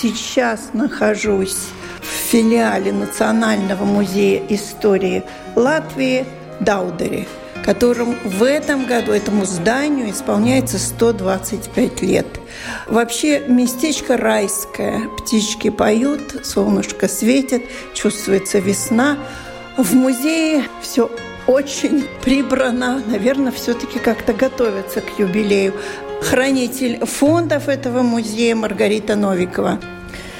Сейчас нахожусь в филиале Национального музея истории Латвии Даудере, которым в этом году этому зданию исполняется 125 лет. Вообще местечко райское. Птички поют, солнышко светит, чувствуется весна. В музее все очень прибрано. Наверное, все-таки как-то готовятся к юбилею хранитель фондов этого музея Маргарита Новикова.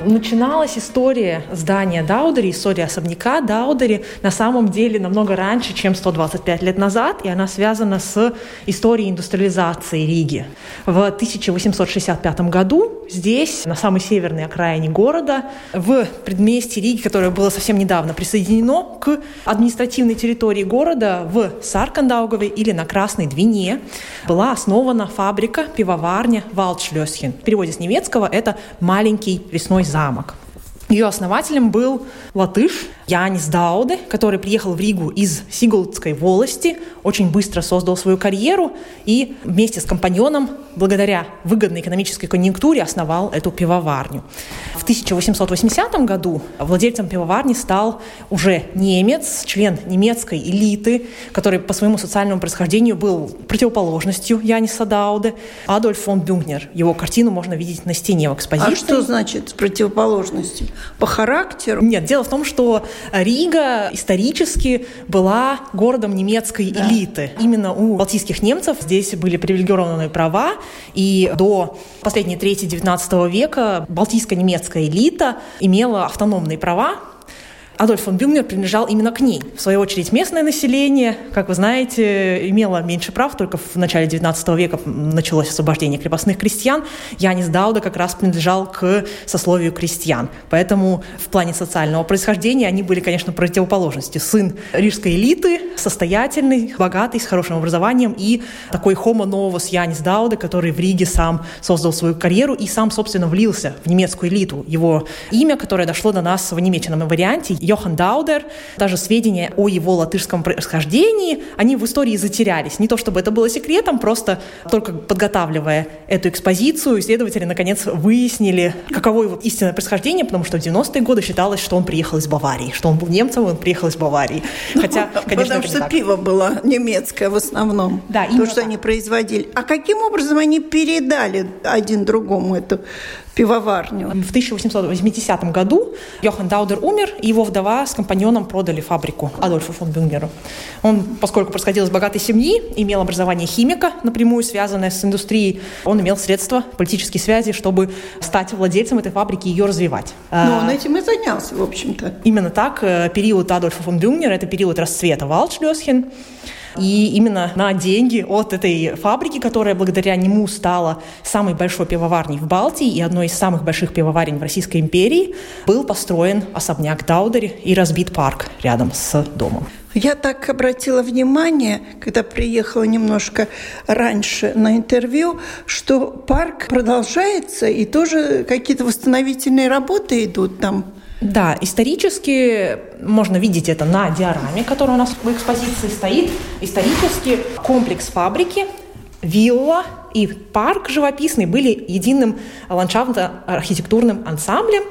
Начиналась история здания Даудери, история особняка Даудери на самом деле намного раньше, чем 125 лет назад, и она связана с историей индустриализации Риги. В 1865 году здесь, на самой северной окраине города, в предместье Риги, которое было совсем недавно присоединено к административной территории города в Саркандаугове или на Красной Двине, была основана фабрика, пивоварня Валдшлёсхен. В переводе с немецкого это «маленький лесной замок». Ее основателем был латыш Янис Дауде, который приехал в Ригу из Сигулдской волости, очень быстро создал свою карьеру и вместе с компаньоном, благодаря выгодной экономической конъюнктуре, основал эту пивоварню. В 1880 году владельцем пивоварни стал уже немец, член немецкой элиты, который по своему социальному происхождению был противоположностью Яниса Дауде, Адольф фон Бюнгнер. Его картину можно видеть на стене в экспозиции. А что значит противоположностью? По характеру? Нет, дело в том, что Рига исторически была городом немецкой да. элиты. Именно у балтийских немцев здесь были привилегированные права, и до последней трети XIX века балтийская немецкая элита имела автономные права, Адольф фон Бюнгнер принадлежал именно к ней. В свою очередь, местное население, как вы знаете, имело меньше прав, только в начале XIX века началось освобождение крепостных крестьян. Янис Дауда как раз принадлежал к сословию крестьян. Поэтому в плане социального происхождения они были, конечно, противоположностью. Сын рижской элиты, состоятельный, богатый, с хорошим образованием, и такой хомо новос Янис Дауда, который в Риге сам создал свою карьеру и сам, собственно, влился в немецкую элиту. Его имя, которое дошло до нас в немеченном варианте, Йохан Даудер, даже сведения о его латышском происхождении, они в истории затерялись. Не то чтобы это было секретом, просто только подготавливая эту экспозицию, исследователи наконец выяснили, каково его истинное происхождение, потому что в 90-е годы считалось, что он приехал из Баварии, что он был немцем, он приехал из Баварии. Хотя, ну, конечно, потому что пиво было немецкое в основном, да, то, что так. они производили. А каким образом они передали один другому эту пивоварню. В 1880 году Йохан Даудер умер, и его вдова с компаньоном продали фабрику Адольфу фон Бюнгеру. Он, поскольку происходил из богатой семьи, имел образование химика, напрямую связанное с индустрией, он имел средства, политические связи, чтобы стать владельцем этой фабрики и ее развивать. Но он этим и занялся, в общем-то. Именно так. Э, период Адольфа фон Бюнгера – это период расцвета Валдшлёсхен. И именно на деньги от этой фабрики, которая благодаря нему стала самой большой пивоварней в Балтии и одной из самых больших пивоварен в Российской империи, был построен особняк Даудери и разбит парк рядом с домом. Я так обратила внимание, когда приехала немножко раньше на интервью, что парк продолжается и тоже какие-то восстановительные работы идут там. Да, исторически можно видеть это на диораме, которая у нас в экспозиции стоит. Исторически комплекс фабрики, вилла и парк живописный были единым ландшафтно-архитектурным ансамблем,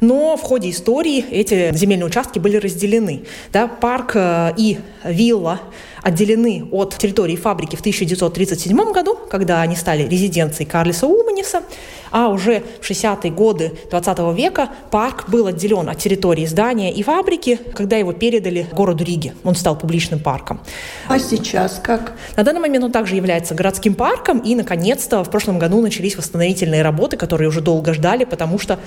но в ходе истории эти земельные участки были разделены. Да, парк э, и вилла отделены от территории фабрики в 1937 году, когда они стали резиденцией Карлиса Уманиса, а уже в 60-е годы 20 века парк был отделен от территории здания и фабрики, когда его передали городу Риге. Он стал публичным парком. А сейчас как? На данный момент он также является городским парком, и, наконец-то, в прошлом году начались восстановительные работы, которые уже долго ждали, потому что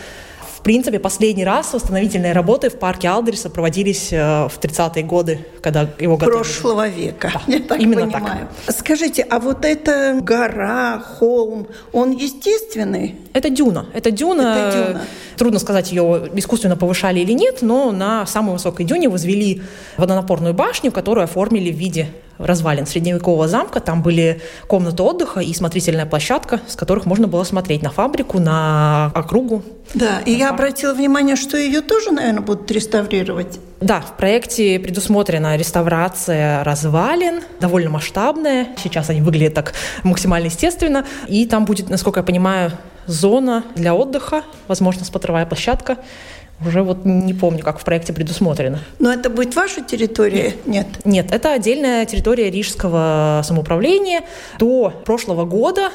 принципе, последний раз восстановительные работы в парке Алдериса проводились э, в 30-е годы, когда его готовили. Прошлого века, Да, я так именно понимаю. Скажите, а вот эта гора, холм, он естественный? Это дюна. Это дюна. Это дюна. Трудно сказать, ее искусственно повышали или нет, но на самой высокой дюне возвели водонапорную башню, которую оформили в виде развалин средневекового замка. Там были комнаты отдыха и смотрительная площадка, с которых можно было смотреть на фабрику, на округу. Да, и я обратила внимание, что ее тоже, наверное, будут реставрировать. Да, в проекте предусмотрена реставрация развалин, довольно масштабная. Сейчас они выглядят так максимально естественно. И там будет, насколько я понимаю, зона для отдыха, возможно, смотровая площадка. Уже вот не помню, как в проекте предусмотрено. Но это будет ваша территория? Нет. Нет, это отдельная территория Рижского самоуправления. До прошлого года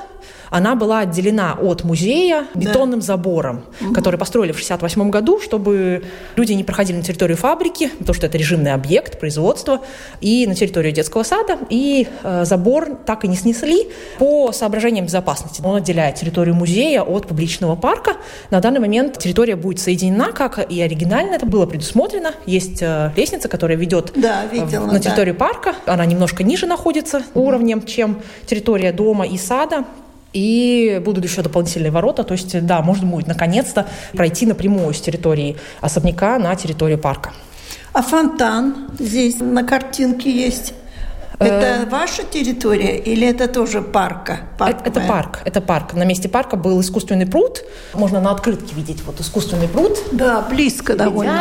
она была отделена от музея бетонным да. забором, угу. который построили в 1968 году, чтобы люди не проходили на территорию фабрики, потому что это режимный объект производства, и на территорию детского сада. И э, забор так и не снесли по соображениям безопасности. Он отделяет территорию музея от публичного парка. На данный момент территория будет соединена, как и оригинально это было предусмотрено. Есть э, лестница, которая ведет да, видела, на территорию да. парка. Она немножко ниже находится уровнем, чем территория дома и сада. И будут еще дополнительные ворота, то есть, да, можно будет наконец-то пройти напрямую с территории особняка на территорию парка. А фонтан здесь на картинке есть? Это ваша территория или это тоже парка? Это, это парк, это парк. На месте парка был искусственный пруд. Можно на открытке видеть вот искусственный пруд. Да, близко довольно.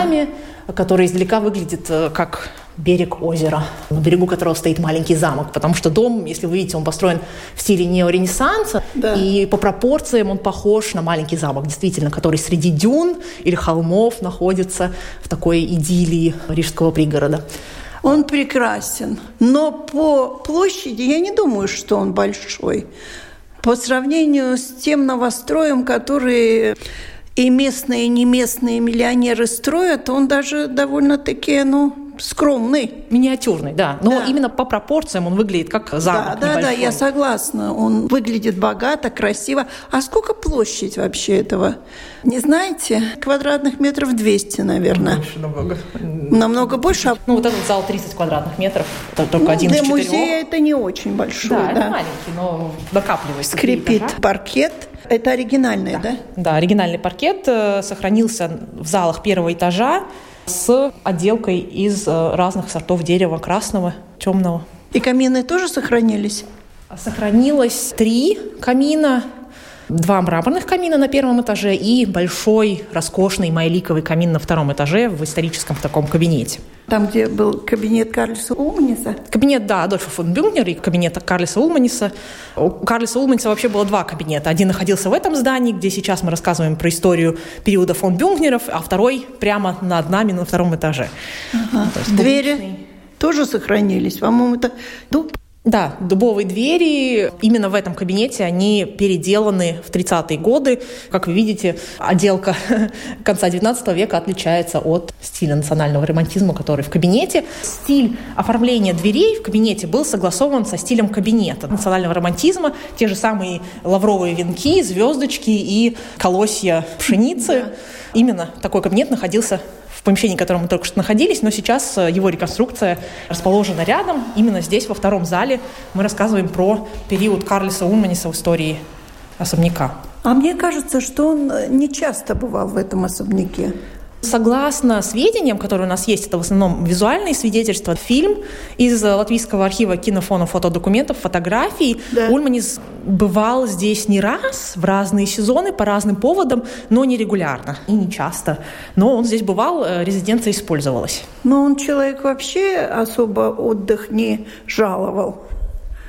который издалека выглядит как берег озера, на берегу которого стоит маленький замок, потому что дом, если вы видите, он построен в стиле неоренессанса, да. и по пропорциям он похож на маленький замок, действительно, который среди дюн или холмов находится в такой идиллии рижского пригорода. Он прекрасен, но по площади я не думаю, что он большой. По сравнению с тем новостроем, который и местные, и не местные миллионеры строят, он даже довольно-таки, ну, скромный. Миниатюрный, да. Но да. именно по пропорциям он выглядит как замок Да, да, да, я согласна. Он выглядит богато, красиво. А сколько площадь вообще этого? Не знаете? Квадратных метров 200, наверное. Больше намного. Намного больше? Ну, вот этот зал 30 квадратных метров. Это только ну, один для из четырех. музея это не очень большой. Да, да. это маленький, но накапливается. Скрипит паркет. Это оригинальный, да? Да, да оригинальный паркет э, сохранился в залах первого этажа с отделкой из э, разных сортов дерева, красного, темного. И камины тоже сохранились? Сохранилось три камина, два мраморных камина на первом этаже и большой, роскошный майликовый камин на втором этаже в историческом таком кабинете. Там, где был кабинет Карлиса Улманиса? Кабинет, да, Адольфа фон Бюнгнера и кабинет Карлиса Улманиса. У Карлиса Улманиса вообще было два кабинета. Один находился в этом здании, где сейчас мы рассказываем про историю периода фон Бюнгнеров, а второй прямо над нами на втором этаже. Ага. Двери публичный. тоже сохранились. По-моему, это дуб да, дубовые двери именно в этом кабинете, они переделаны в 30-е годы. Как вы видите, отделка конца 19 века отличается от стиля национального романтизма, который в кабинете. Стиль оформления дверей в кабинете был согласован со стилем кабинета национального романтизма. Те же самые лавровые венки, звездочки и колосья пшеницы. Да. Именно такой кабинет находился в помещении, в котором мы только что находились, но сейчас э, его реконструкция расположена рядом. Именно здесь, во втором зале, мы рассказываем про период Карлиса Улманиса в истории особняка. А мне кажется, что он э, не часто бывал в этом особняке. Согласно сведениям, которые у нас есть, это в основном визуальные свидетельства, фильм из Латвийского архива кинофонов, фотодокументов, фотографий. Да. Ульманис бывал здесь не раз, в разные сезоны, по разным поводам, но не регулярно и не часто. Но он здесь бывал, э, резиденция использовалась. Но он человек вообще особо отдых не жаловал.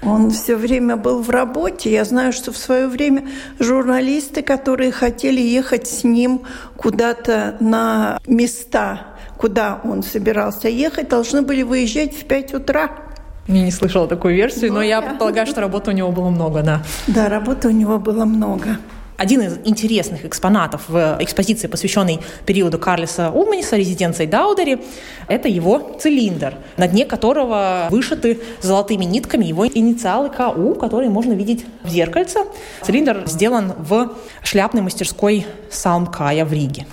Он все время был в работе. Я знаю, что в свое время журналисты, которые хотели ехать с ним куда-то на места, куда он собирался ехать, должны были выезжать в 5 утра. Я не слышала такую версию, но, но я предполагаю, что работы у него было много, да. Да, работы у него было много. Один из интересных экспонатов в экспозиции, посвященной периоду Карлиса Улманиса, резиденции Даудери, это его цилиндр, на дне которого вышиты золотыми нитками его инициалы КУ, которые можно видеть в зеркальце. Цилиндр сделан в шляпной мастерской Салмкая в Риге.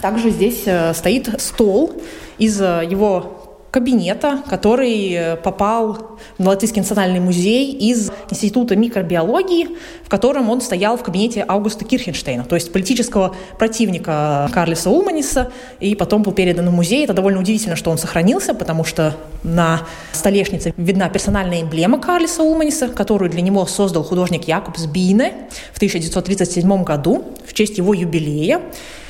Также здесь э, стоит стол из э, его кабинета, который э, попал в Латвийский национальный музей из Института микробиологии, в котором он стоял в кабинете Аугуста Кирхенштейна, то есть политического противника Карлиса Улманиса, и потом был передан в музей. Это довольно удивительно, что он сохранился, потому что на столешнице видна персональная эмблема Карлиса Улманиса, которую для него создал художник Якобс Бине в 1937 году в честь его юбилея.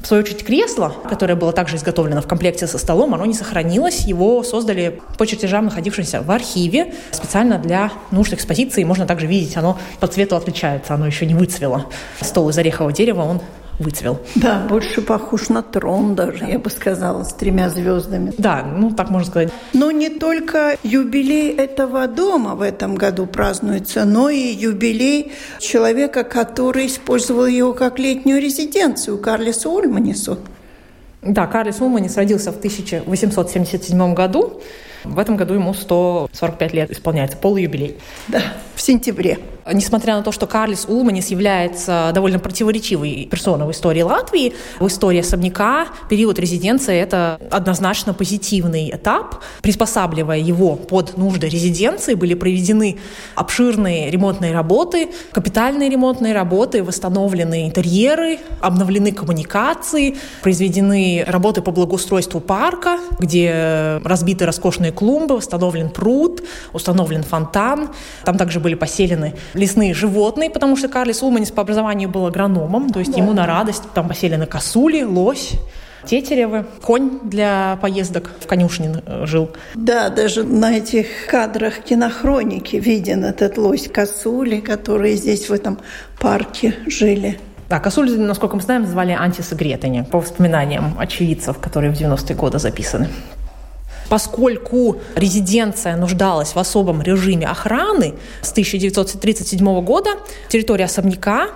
В свою очередь, кресло, которое было также изготовлено в комплекте со столом, оно не сохранилось. Его создали по чертежам, находившимся в архиве, специально для нужд экспозиции. Можно также видеть, оно по цвету отличается, оно еще не выцвело. Стол из орехового дерева, он выцвел. Да, больше похож на трон даже, я бы сказала, с тремя звездами. Да, ну так можно сказать. Но не только юбилей этого дома в этом году празднуется, но и юбилей человека, который использовал его как летнюю резиденцию, Карлиса Ульманису. Да, Карлис Ульманис родился в 1877 году. В этом году ему 145 лет исполняется, полуюбилей. Да, сентябре. Несмотря на то, что Карлис Улманис является довольно противоречивой персоной в истории Латвии, в истории особняка период резиденции – это однозначно позитивный этап. Приспосабливая его под нужды резиденции, были проведены обширные ремонтные работы, капитальные ремонтные работы, восстановлены интерьеры, обновлены коммуникации, произведены работы по благоустройству парка, где разбиты роскошные клумбы, восстановлен пруд, установлен фонтан. Там также были поселены лесные животные, потому что Карлис Улманис по образованию был агрономом, то есть да. ему на радость там поселены косули, лось, Тетеревы, конь для поездок в конюшне э, жил. Да, даже на этих кадрах кинохроники виден этот лось косули, которые здесь в этом парке жили. Да, косули, насколько мы знаем, звали антисагретани, по воспоминаниям очевидцев, которые в 90-е годы записаны. Поскольку резиденция нуждалась в особом режиме охраны с 1937 года, территория особняка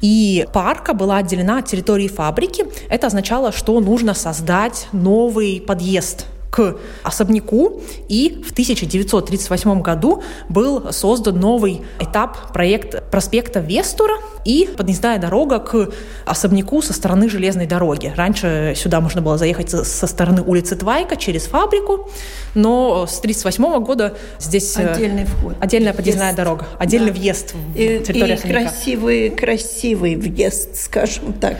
и парка была отделена от территории фабрики. Это означало, что нужно создать новый подъезд к особняку, и в 1938 году был создан новый этап проекта проспекта Вестура и подъездная дорога к особняку со стороны железной дороги. Раньше сюда можно было заехать со стороны улицы Твайка через фабрику, но с 1938 года здесь э, отдельный вход, отдельная подъездная въезд. дорога, отдельный да. въезд в территорию и особняка. красивый, красивый въезд, скажем так.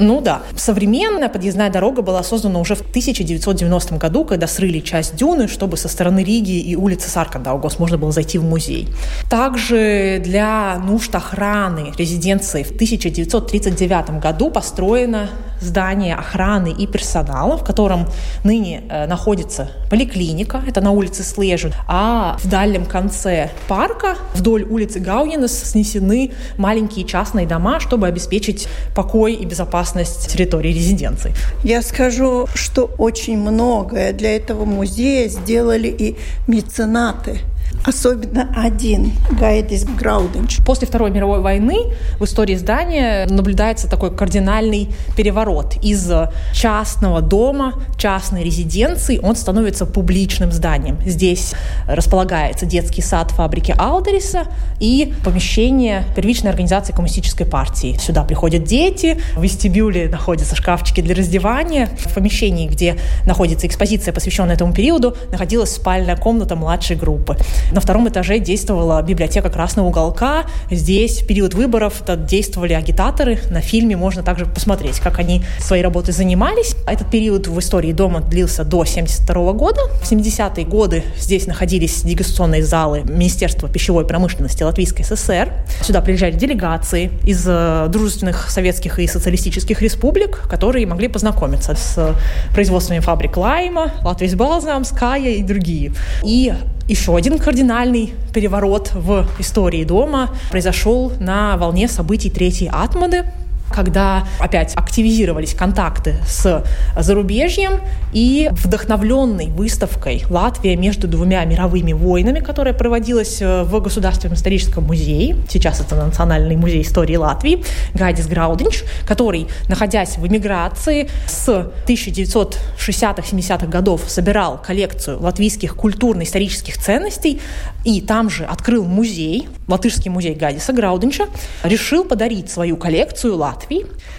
Ну да. Современная подъездная дорога была создана уже в 1990 году, когда срыли часть дюны, чтобы со стороны Риги и улицы Саркандаугос можно было зайти в музей. Также для нужд охраны резиденции в 1939 году построено здание охраны и персонала, в котором ныне э, находится поликлиника, это на улице Слежу, а в дальнем конце парка вдоль улицы Гауенес снесены маленькие частные дома, чтобы обеспечить покой и безопасность территории резиденции. Я скажу, что очень многое для этого музея сделали и меценаты. Особенно один Гайдис Грауденч. После Второй мировой войны в истории здания наблюдается такой кардинальный переворот. Из частного дома, частной резиденции он становится публичным зданием. Здесь располагается детский сад фабрики Алдериса и помещение первичной организации коммунистической партии. Сюда приходят дети, в вестибюле находятся шкафчики для раздевания. В помещении, где находится экспозиция, посвященная этому периоду, находилась спальная комната младшей группы. На втором этаже действовала библиотека Красного уголка. Здесь в период выборов действовали агитаторы. На фильме можно также посмотреть, как они своей работой занимались. Этот период в истории дома длился до 1972 года. В 70-е годы здесь находились дегустационные залы Министерства пищевой промышленности Латвийской ССР. Сюда приезжали делегации из э, дружественных советских и социалистических республик, которые могли познакомиться с производствами фабрик Лайма, Латвийс Балзам, Ская и другие. И еще один кардинальный переворот в истории дома произошел на волне событий Третьей Атмады, когда опять активизировались контакты с зарубежьем и вдохновленной выставкой «Латвия между двумя мировыми войнами», которая проводилась э, в Государственном историческом музее, сейчас это Национальный музей истории Латвии, Гайдис Граудинч, который, находясь в эмиграции с 1960-70-х годов, собирал коллекцию латвийских культурно-исторических ценностей, и там же открыл музей, Латышский музей Гадиса Грауденча, решил подарить свою коллекцию Латвии.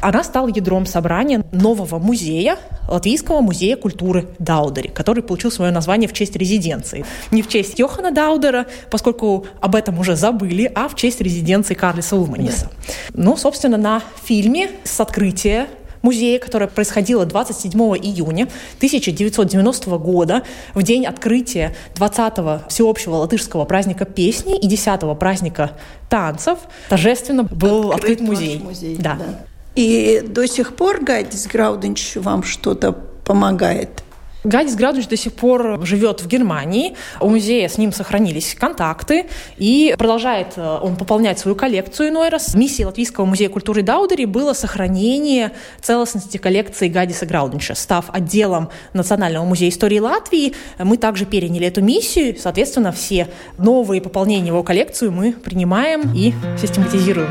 Она стала ядром собрания нового музея, Латвийского музея культуры Даудери, который получил свое название в честь резиденции. Не в честь Йохана Даудера, поскольку об этом уже забыли, а в честь резиденции Карлиса Улманиса. Ну, собственно, на фильме с открытия музея, которое происходило 27 июня 1990 года, в день открытия 20-го всеобщего латышского праздника песни и 10-го праздника танцев, торжественно был открыт, открыт музей. музей да. да. И до сих пор Гайдис Грауденч вам что-то помогает? Гадис Градуч до сих пор живет в Германии. У музея с ним сохранились контакты. И продолжает э, он пополнять свою коллекцию иной раз. Миссией Латвийского музея культуры Даудери было сохранение целостности коллекции Гадиса Грауденча. Став отделом Национального музея истории Латвии, мы также переняли эту миссию. Соответственно, все новые пополнения его коллекцию мы принимаем и систематизируем.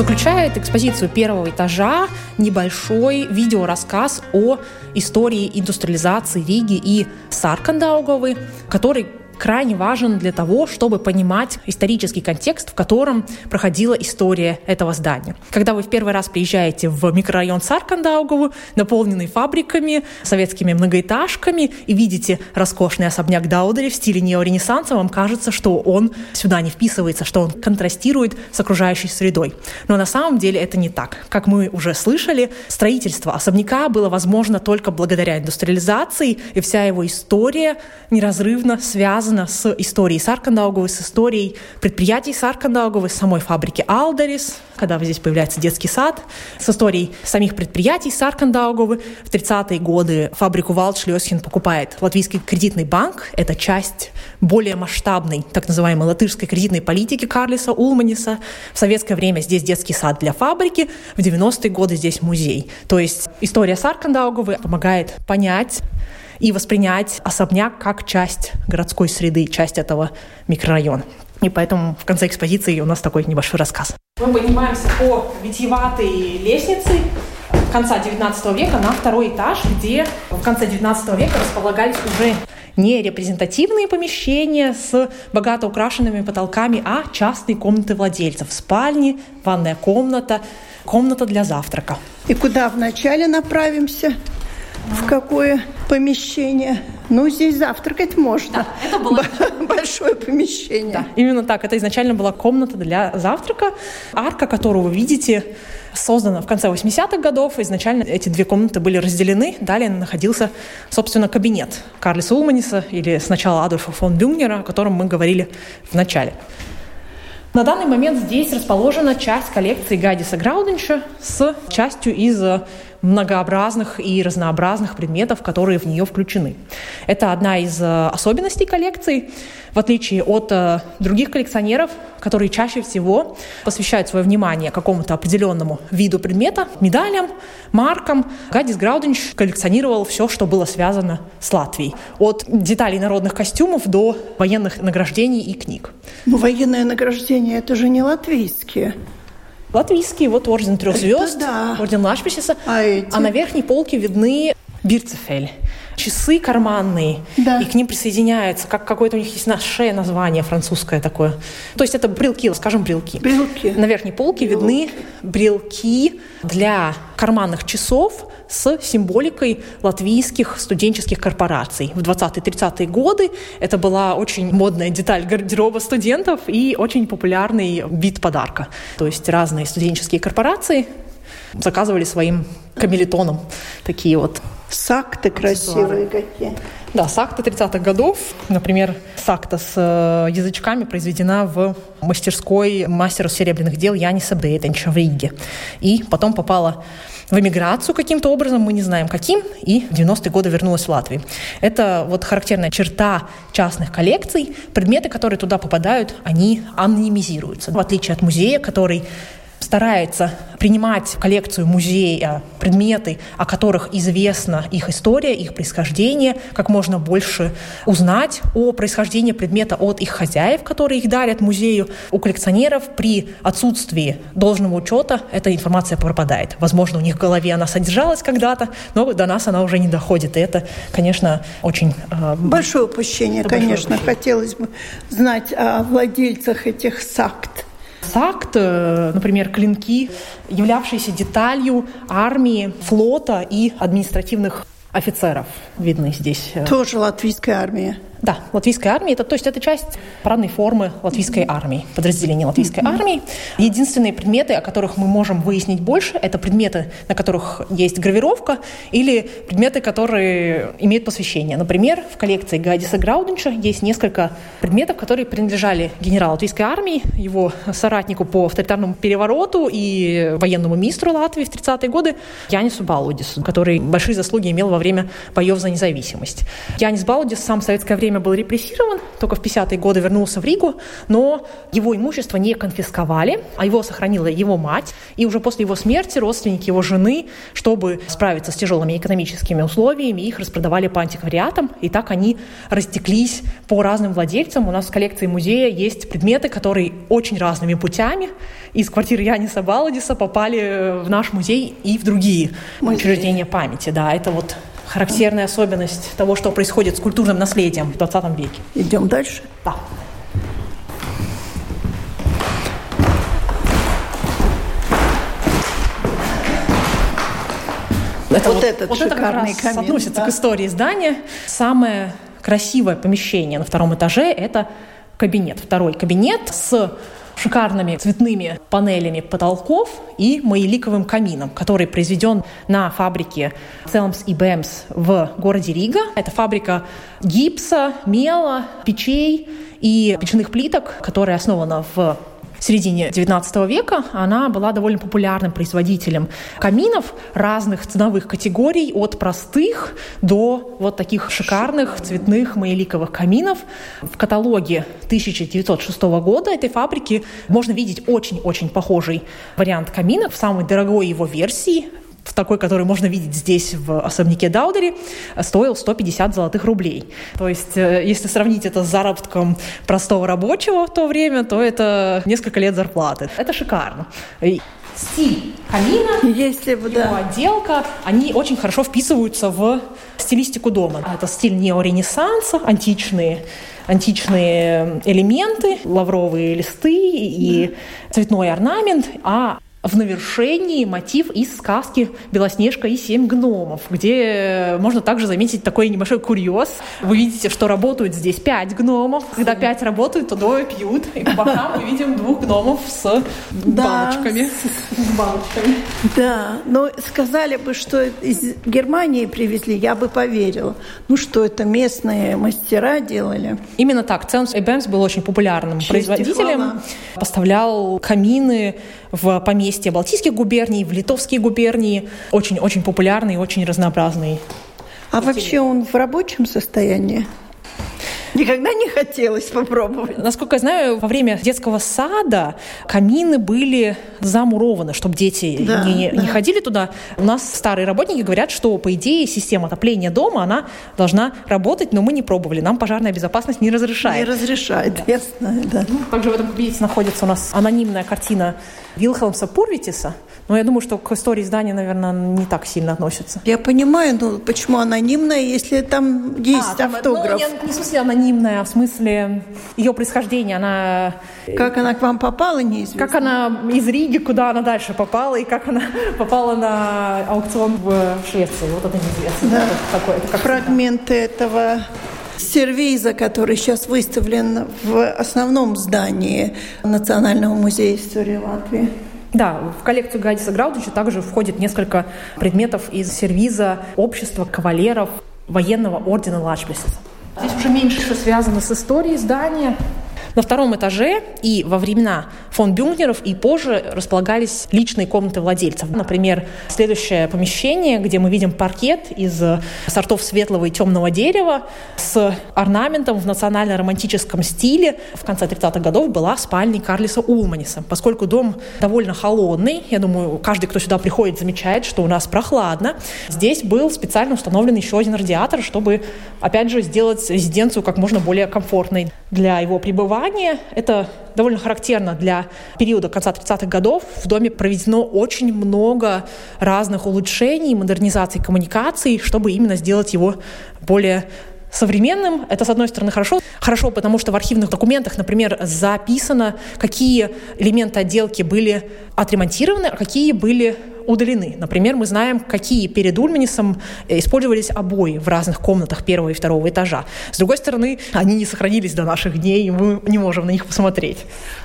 Заключает экспозицию первого этажа небольшой видеорассказ о истории индустриализации Риги и Саркандауговы, который крайне важен для того, чтобы понимать исторический контекст, в котором проходила история этого здания. Когда вы в первый раз приезжаете в микрорайон Саркандаугову, наполненный фабриками, советскими многоэтажками, и видите роскошный особняк Даудери в стиле неоренессанса, вам кажется, что он сюда не вписывается, что он контрастирует с окружающей средой. Но на самом деле это не так. Как мы уже слышали, строительство особняка было возможно только благодаря индустриализации, и вся его история неразрывно связана связано с историей Саркандауговой, с историей предприятий Саркандауговой, с самой фабрики Алдерис, когда здесь появляется детский сад, с историей самих предприятий Саркандауговы. В 30-е годы фабрику Валдшлёсхин покупает Латвийский кредитный банк. Это часть более масштабной, так называемой латышской кредитной политики Карлиса Улманиса. В советское время здесь детский сад для фабрики, в 90-е годы здесь музей. То есть история Саркандауговой помогает понять и воспринять особняк как часть городской среды, часть этого микрорайона. И поэтому в конце экспозиции у нас такой небольшой рассказ. Мы поднимаемся по витиеватой лестнице конца XIX века на второй этаж, где в конце XIX века располагались уже не репрезентативные помещения с богато украшенными потолками, а частные комнаты владельцев. Спальни, ванная комната, комната для завтрака. И куда вначале направимся? В какое помещение. Ну, здесь завтракать можно. Да, это было большое помещение. Да, именно так. Это изначально была комната для завтрака. Арка, которую вы видите, создана в конце 80-х годов. Изначально эти две комнаты были разделены. Далее находился, собственно, кабинет Карлиса Улманиса или сначала Адольфа фон Бюнгнера, о котором мы говорили в начале. На данный момент здесь расположена часть коллекции Гадиса Грауденча с частью из многообразных и разнообразных предметов, которые в нее включены. Это одна из э, особенностей коллекции, в отличие от э, других коллекционеров, которые чаще всего посвящают свое внимание какому-то определенному виду предмета, медалям, маркам. Гадис Грауденч коллекционировал все, что было связано с Латвией. От деталей народных костюмов до военных награждений и книг. Но военные награждения – это же не латвийские. Латвийский, вот орден трех звезд, да. орден Лашписиса. А, эти? а на верхней полке видны Бирцефель. Часы карманные, да. и к ним присоединяются, как какое-то у них есть на шее название французское такое. То есть это брелки, скажем, брелки. Брелки. На верхней полке брелки. видны брелки для карманных часов с символикой латвийских студенческих корпораций. В 20-30-е годы это была очень модная деталь гардероба студентов и очень популярный вид подарка. То есть разные студенческие корпорации заказывали своим камелетоном такие вот Сакты красивые какие. Да, сакта 30-х годов. Например, сакта с э, язычками произведена в мастерской мастера серебряных дел Яниса Бейтенча в Риге. И потом попала в эмиграцию каким-то образом, мы не знаем каким, и в 90-е годы вернулась в Латвию. Это вот характерная черта частных коллекций. Предметы, которые туда попадают, они анонимизируются. В отличие от музея, который старается принимать в коллекцию музея предметы, о которых известна их история, их происхождение, как можно больше узнать о происхождении предмета от их хозяев, которые их дарят музею. У коллекционеров при отсутствии должного учета эта информация пропадает. Возможно, у них в голове она содержалась когда-то, но до нас она уже не доходит. И это, конечно, очень... Э, большое упущение, конечно. Упущение. Хотелось бы знать о владельцах этих сакт. Сакт, э, например, клинки, являвшиеся деталью армии, флота и административных офицеров видны здесь. Э. Тоже латвийская армия. Да, латвийской армии. Это, то есть это часть парадной формы латвийской армии, подразделение латвийской армии. Единственные предметы, о которых мы можем выяснить больше, это предметы, на которых есть гравировка, или предметы, которые имеют посвящение. Например, в коллекции Гадиса Грауденча есть несколько предметов, которые принадлежали генералу латвийской армии, его соратнику по авторитарному перевороту и военному министру Латвии в 30-е годы Янису Балудису, который большие заслуги имел во время боев за независимость. Янис Балудис сам в советское время время был репрессирован, только в 50-е годы вернулся в Ригу, но его имущество не конфисковали, а его сохранила его мать. И уже после его смерти родственники его жены, чтобы справиться с тяжелыми экономическими условиями, их распродавали по антиквариатам, и так они растеклись по разным владельцам. У нас в коллекции музея есть предметы, которые очень разными путями из квартиры Яниса Баладиса попали в наш музей и в другие музей. учреждения памяти. Да, это вот характерная особенность того, что происходит с культурным наследием в 20 веке. Идем дальше? Да. Это вот, вот этот вот это как раз камин, относится да? к истории здания. Самое красивое помещение на втором этаже – это кабинет. Второй кабинет с шикарными цветными панелями потолков и маяликовым камином, который произведен на фабрике Целмс и Бэмс в городе Рига. Это фабрика гипса, мела, печей и печных плиток, которая основана в середине XIX века она была довольно популярным производителем каминов разных ценовых категорий, от простых до вот таких шикарных цветных маяликовых каминов. В каталоге 1906 года этой фабрики можно видеть очень-очень похожий вариант каминов в самой дорогой его версии такой, который можно видеть здесь в особняке Даудери, стоил 150 золотых рублей. То есть, э, если сравнить это с заработком простого рабочего в то время, то это несколько лет зарплаты. Это шикарно стиль камина, Если бы, да. его отделка, они очень хорошо вписываются в стилистику дома. Это стиль неоренессанса, античные античные элементы, лавровые листы и цветной орнамент, а в навершении мотив из сказки «Белоснежка и семь гномов», где можно также заметить такой небольшой курьез. Вы видите, что работают здесь пять гномов. Когда пять работают, то двое пьют. И по бокам мы видим двух гномов с баночками. С баночками. Да, но сказали бы, что из Германии привезли, я бы поверила. Ну что, это местные мастера делали? Именно так. Ценс Эбемс был очень популярным Честь производителем. Поставлял камины в поместья Балтийских губерний, в литовские губернии. Очень-очень популярный очень разнообразный. А вообще он в рабочем состоянии? Никогда не хотелось попробовать. Насколько я знаю, во время детского сада камины были замурованы, чтобы дети да, не, да. не ходили туда. У нас старые работники говорят, что, по идее, система отопления дома, она должна работать, но мы не пробовали. Нам пожарная безопасность не разрешает. Не разрешает, да. ясно, да. Ну, также в этом кабинете находится у нас анонимная картина Вилхелмса Пурвитиса, но я думаю, что к истории здания, наверное, не так сильно относится. Я понимаю, но почему анонимная, если там есть а, автограф? Ну, не, не в смысле анонимная, а в смысле ее происхождения. Она... Как она к вам попала, неизвестно. Как она из Риги, куда она дальше попала, и как она попала на аукцион в Швеции. Вот это неизвестно. Да. Это такое, это как Фрагменты этого сервиза, который сейчас выставлен в основном здании Национального музея истории Латвии. Да, в коллекцию Гадиса Граудича также входит несколько предметов из сервиза общества кавалеров военного ордена Лачплесиса. Здесь уже меньше связано с историей здания. На втором этаже и во времена фон Бюнгнеров, и позже располагались личные комнаты владельцев. Например, следующее помещение, где мы видим паркет из сортов светлого и темного дерева с орнаментом в национально-романтическом стиле. В конце 30-х годов была спальня Карлиса Улманиса. Поскольку дом довольно холодный, я думаю, каждый, кто сюда приходит, замечает, что у нас прохладно. Здесь был специально установлен еще один радиатор, чтобы, опять же, сделать резиденцию как можно более комфортной для его пребывания. Это довольно характерно для периода конца 30-х годов. В доме проведено очень много разных улучшений, модернизации коммуникаций, чтобы именно сделать его более современным. Это, с одной стороны, хорошо. Хорошо, потому что в архивных документах, например, записано, какие элементы отделки были отремонтированы, а какие были удалены. Например, мы знаем, какие перед Ульманисом использовались обои в разных комнатах первого и второго этажа. С другой стороны, они не сохранились до наших дней, и мы не можем на них посмотреть.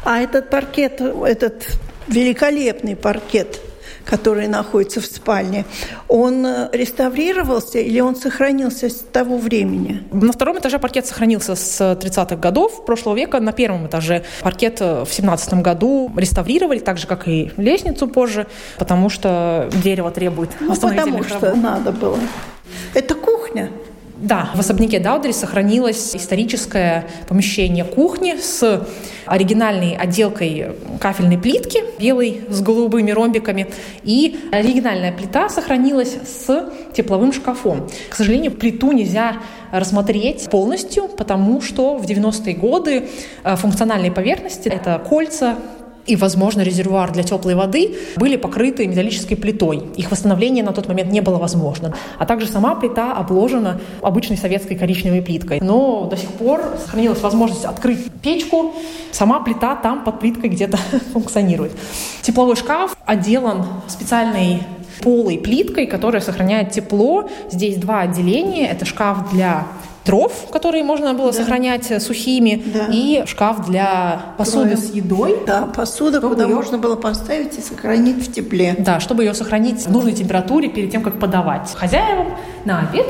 А этот паркет, этот великолепный паркет – который находится в спальне, он э, реставрировался или он сохранился с того времени? На втором этаже паркет сохранился с 30-х годов прошлого века. На первом этаже паркет э, в 17 году реставрировали, так же, как и лестницу позже, потому что дерево требует ну, потому что надо было. Это кухня? Да, в особняке Даудери сохранилось историческое помещение кухни с оригинальной отделкой кафельной плитки, белой с голубыми ромбиками, и оригинальная плита сохранилась с тепловым шкафом. К сожалению, плиту нельзя рассмотреть полностью, потому что в 90-е годы э, функциональные поверхности — это кольца, и, возможно, резервуар для теплой воды были покрыты металлической плитой. Их восстановление на тот момент не было возможным. А также сама плита обложена обычной советской коричневой плиткой. Но до сих пор сохранилась возможность открыть печку. Сама плита там под плиткой где-то функционирует. Тепловой шкаф отделан специальной полой плиткой, которая сохраняет тепло. Здесь два отделения. Это шкаф для дров, которые можно было да. сохранять э, сухими, да. и шкаф для посуды Трое. с едой. Да, посуда, куда ее... можно было поставить и сохранить в тепле. Да, чтобы ее сохранить в нужной температуре перед тем, как подавать хозяевам на обед.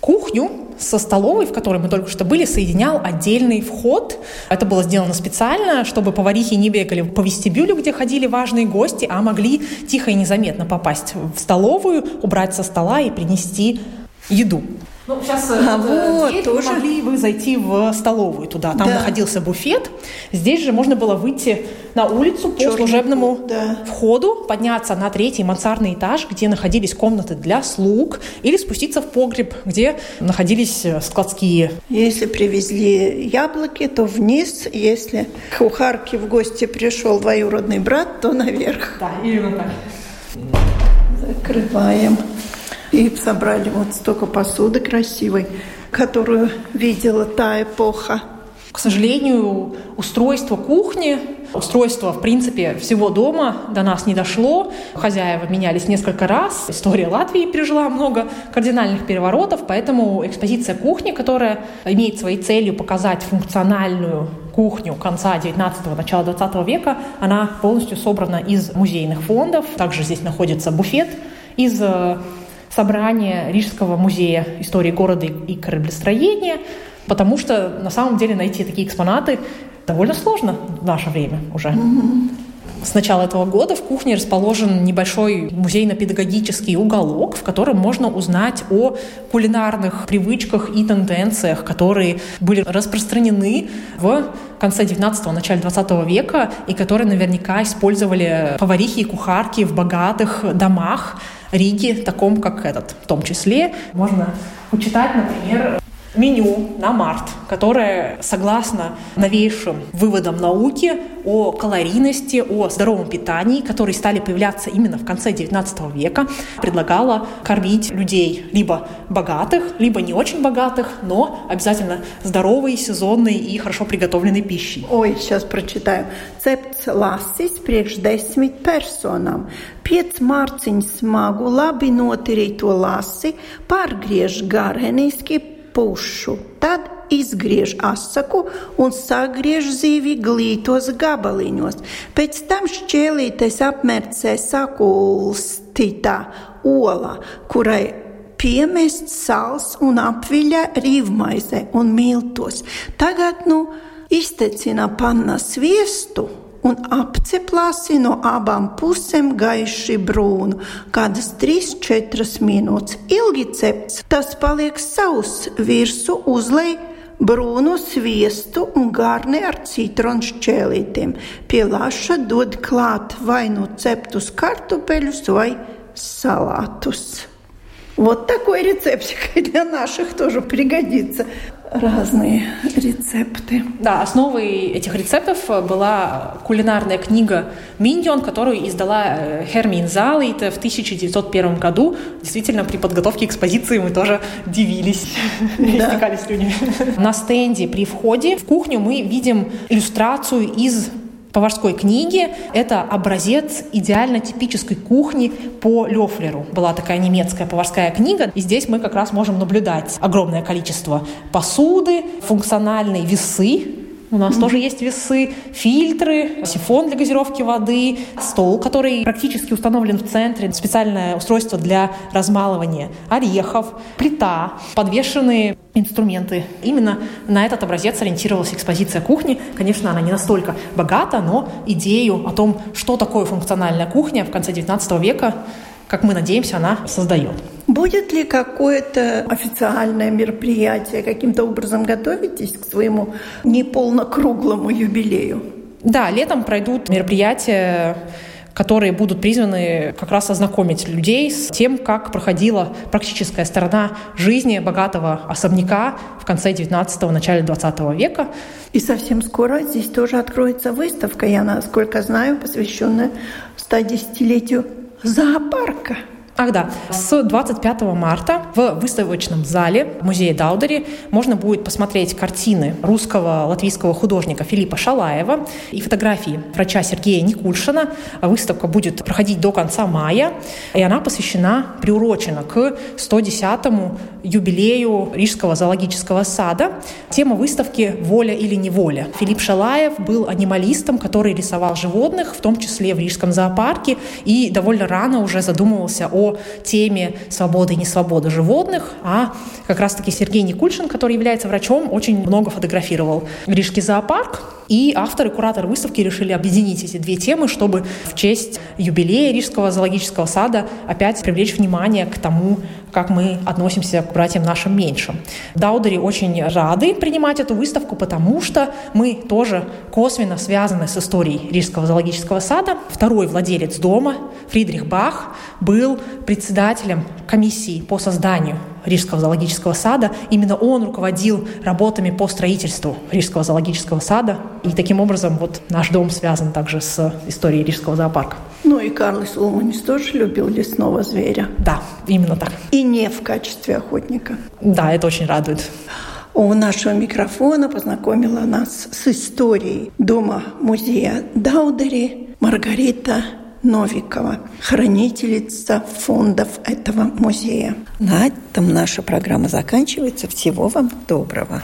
Кухню со столовой, в которой мы только что были, соединял отдельный вход. Это было сделано специально, чтобы поварихи не бегали по вестибюлю, где ходили важные гости, а могли тихо и незаметно попасть в столовую, убрать со стола и принести еду. Ну, сейчас э, а вот, дверь, тоже. могли вы зайти в столовую туда. Там да. находился буфет. Здесь же можно было выйти на улицу по Черный служебному да. входу, подняться на третий мансардный этаж, где находились комнаты для слуг, или спуститься в погреб, где находились э, складские. Если привезли яблоки, то вниз. Если к кухарке в гости пришел двоюродный брат, то наверх. Да, именно так. Закрываем. И собрали вот столько посуды красивой, которую видела та эпоха. К сожалению, устройство кухни, устройство, в принципе, всего дома до нас не дошло. Хозяева менялись несколько раз. История Латвии пережила много кардинальных переворотов, поэтому экспозиция кухни, которая имеет своей целью показать функциональную кухню конца 19-го, начала 20 века, она полностью собрана из музейных фондов. Также здесь находится буфет из э, собрание Рижского музея истории города и кораблестроения, потому что на самом деле найти такие экспонаты довольно сложно в наше время уже. Mm-hmm. С начала этого года в кухне расположен небольшой музейно-педагогический уголок, в котором можно узнать о кулинарных привычках и тенденциях, которые были распространены в конце 19-го, начале 20 века и которые наверняка использовали поварихи и кухарки в богатых домах Риги, таком как этот. В том числе можно почитать, например, меню на март, которое, согласно новейшим выводам науки о калорийности, о здоровом питании, которые стали появляться именно в конце XIX века, предлагало кормить людей либо богатых, либо не очень богатых, но обязательно здоровой, сезонной и хорошо приготовленной пищей. Ой, сейчас прочитаю. Cepts lasis priekš desmit personām. Piec mārciņu smagu, labi notirīto lasi, pārgriež gareniski, pušu. Tad izgriež asaku un sagriež zīvi glītos gabaliņos. Pēc tam šķēlītes apmercē sakulstītā olā, kurai piemest sāls un apviļā rīvmaizē un miltos. Tagad nu iztecina panna sviestu un apceplāsi no abām pusēm gaiši brūnu, kādas 3-4 minūtes. Ilgi cepts, tas paliek sauss, virsū uzlej brūnu sviestu un garni ar citronu šķēlītiem. Pie laša dod klāt vai nu ceptus kartupeļus vai salātus. Вот такой рецептик. Для наших тоже пригодится разные рецепты. Да, основой этих рецептов была кулинарная книга «Миньон», которую издала э, Хермин Залит в 1901 году. Действительно, при подготовке экспозиции мы тоже дивились, да. истекали слюнями. На стенде при входе в кухню мы видим иллюстрацию из поварской книги. Это образец идеально типической кухни по Лёфлеру. Была такая немецкая поварская книга, и здесь мы как раз можем наблюдать огромное количество посуды, функциональные весы, у нас mm-hmm. тоже есть весы, фильтры, сифон для газировки воды, стол, который практически установлен в центре, специальное устройство для размалывания орехов, плита, подвешенные инструменты. Именно на этот образец ориентировалась экспозиция кухни. Конечно, она не настолько богата, но идею о том, что такое функциональная кухня в конце XIX века как мы надеемся, она создает. Будет ли какое-то официальное мероприятие, каким-то образом готовитесь к своему неполнокруглому юбилею? Да, летом пройдут мероприятия которые будут призваны как раз ознакомить людей с тем, как проходила практическая сторона жизни богатого особняка в конце 19-го, начале 20 века. И совсем скоро здесь тоже откроется выставка, я, насколько знаю, посвященная 110-летию зоопарка. Ах да, с 25 марта в выставочном зале музея Даудери можно будет посмотреть картины русского латвийского художника Филиппа Шалаева и фотографии врача Сергея Никульшина. Выставка будет проходить до конца мая, и она посвящена, приурочена к 110-му юбилею Рижского зоологического сада. Тема выставки «Воля или неволя». Филипп Шалаев был анималистом, который рисовал животных, в том числе в Рижском зоопарке, и довольно рано уже задумывался о теме свободы и несвободы животных, а как раз-таки Сергей Никульшин, который является врачом, очень много фотографировал. Рижский зоопарк, и авторы, кураторы выставки решили объединить эти две темы, чтобы в честь юбилея Рижского зоологического сада опять привлечь внимание к тому, как мы относимся к братьям нашим меньшим. Даудери очень рады принимать эту выставку, потому что мы тоже косвенно связаны с историей Рижского зоологического сада. Второй владелец дома, Фридрих Бах, был председателем комиссии по созданию Рижского зоологического сада. Именно он руководил работами по строительству Рижского зоологического сада. И таким образом вот наш дом связан также с историей Рижского зоопарка. Ну и Карлос Улманис тоже любил лесного зверя. Да, именно так. И не в качестве охотника. Да, это очень радует. У нашего микрофона познакомила нас с историей дома-музея Даудери Маргарита Новикова, хранительница фондов этого музея. На этом наша программа заканчивается. Всего вам доброго.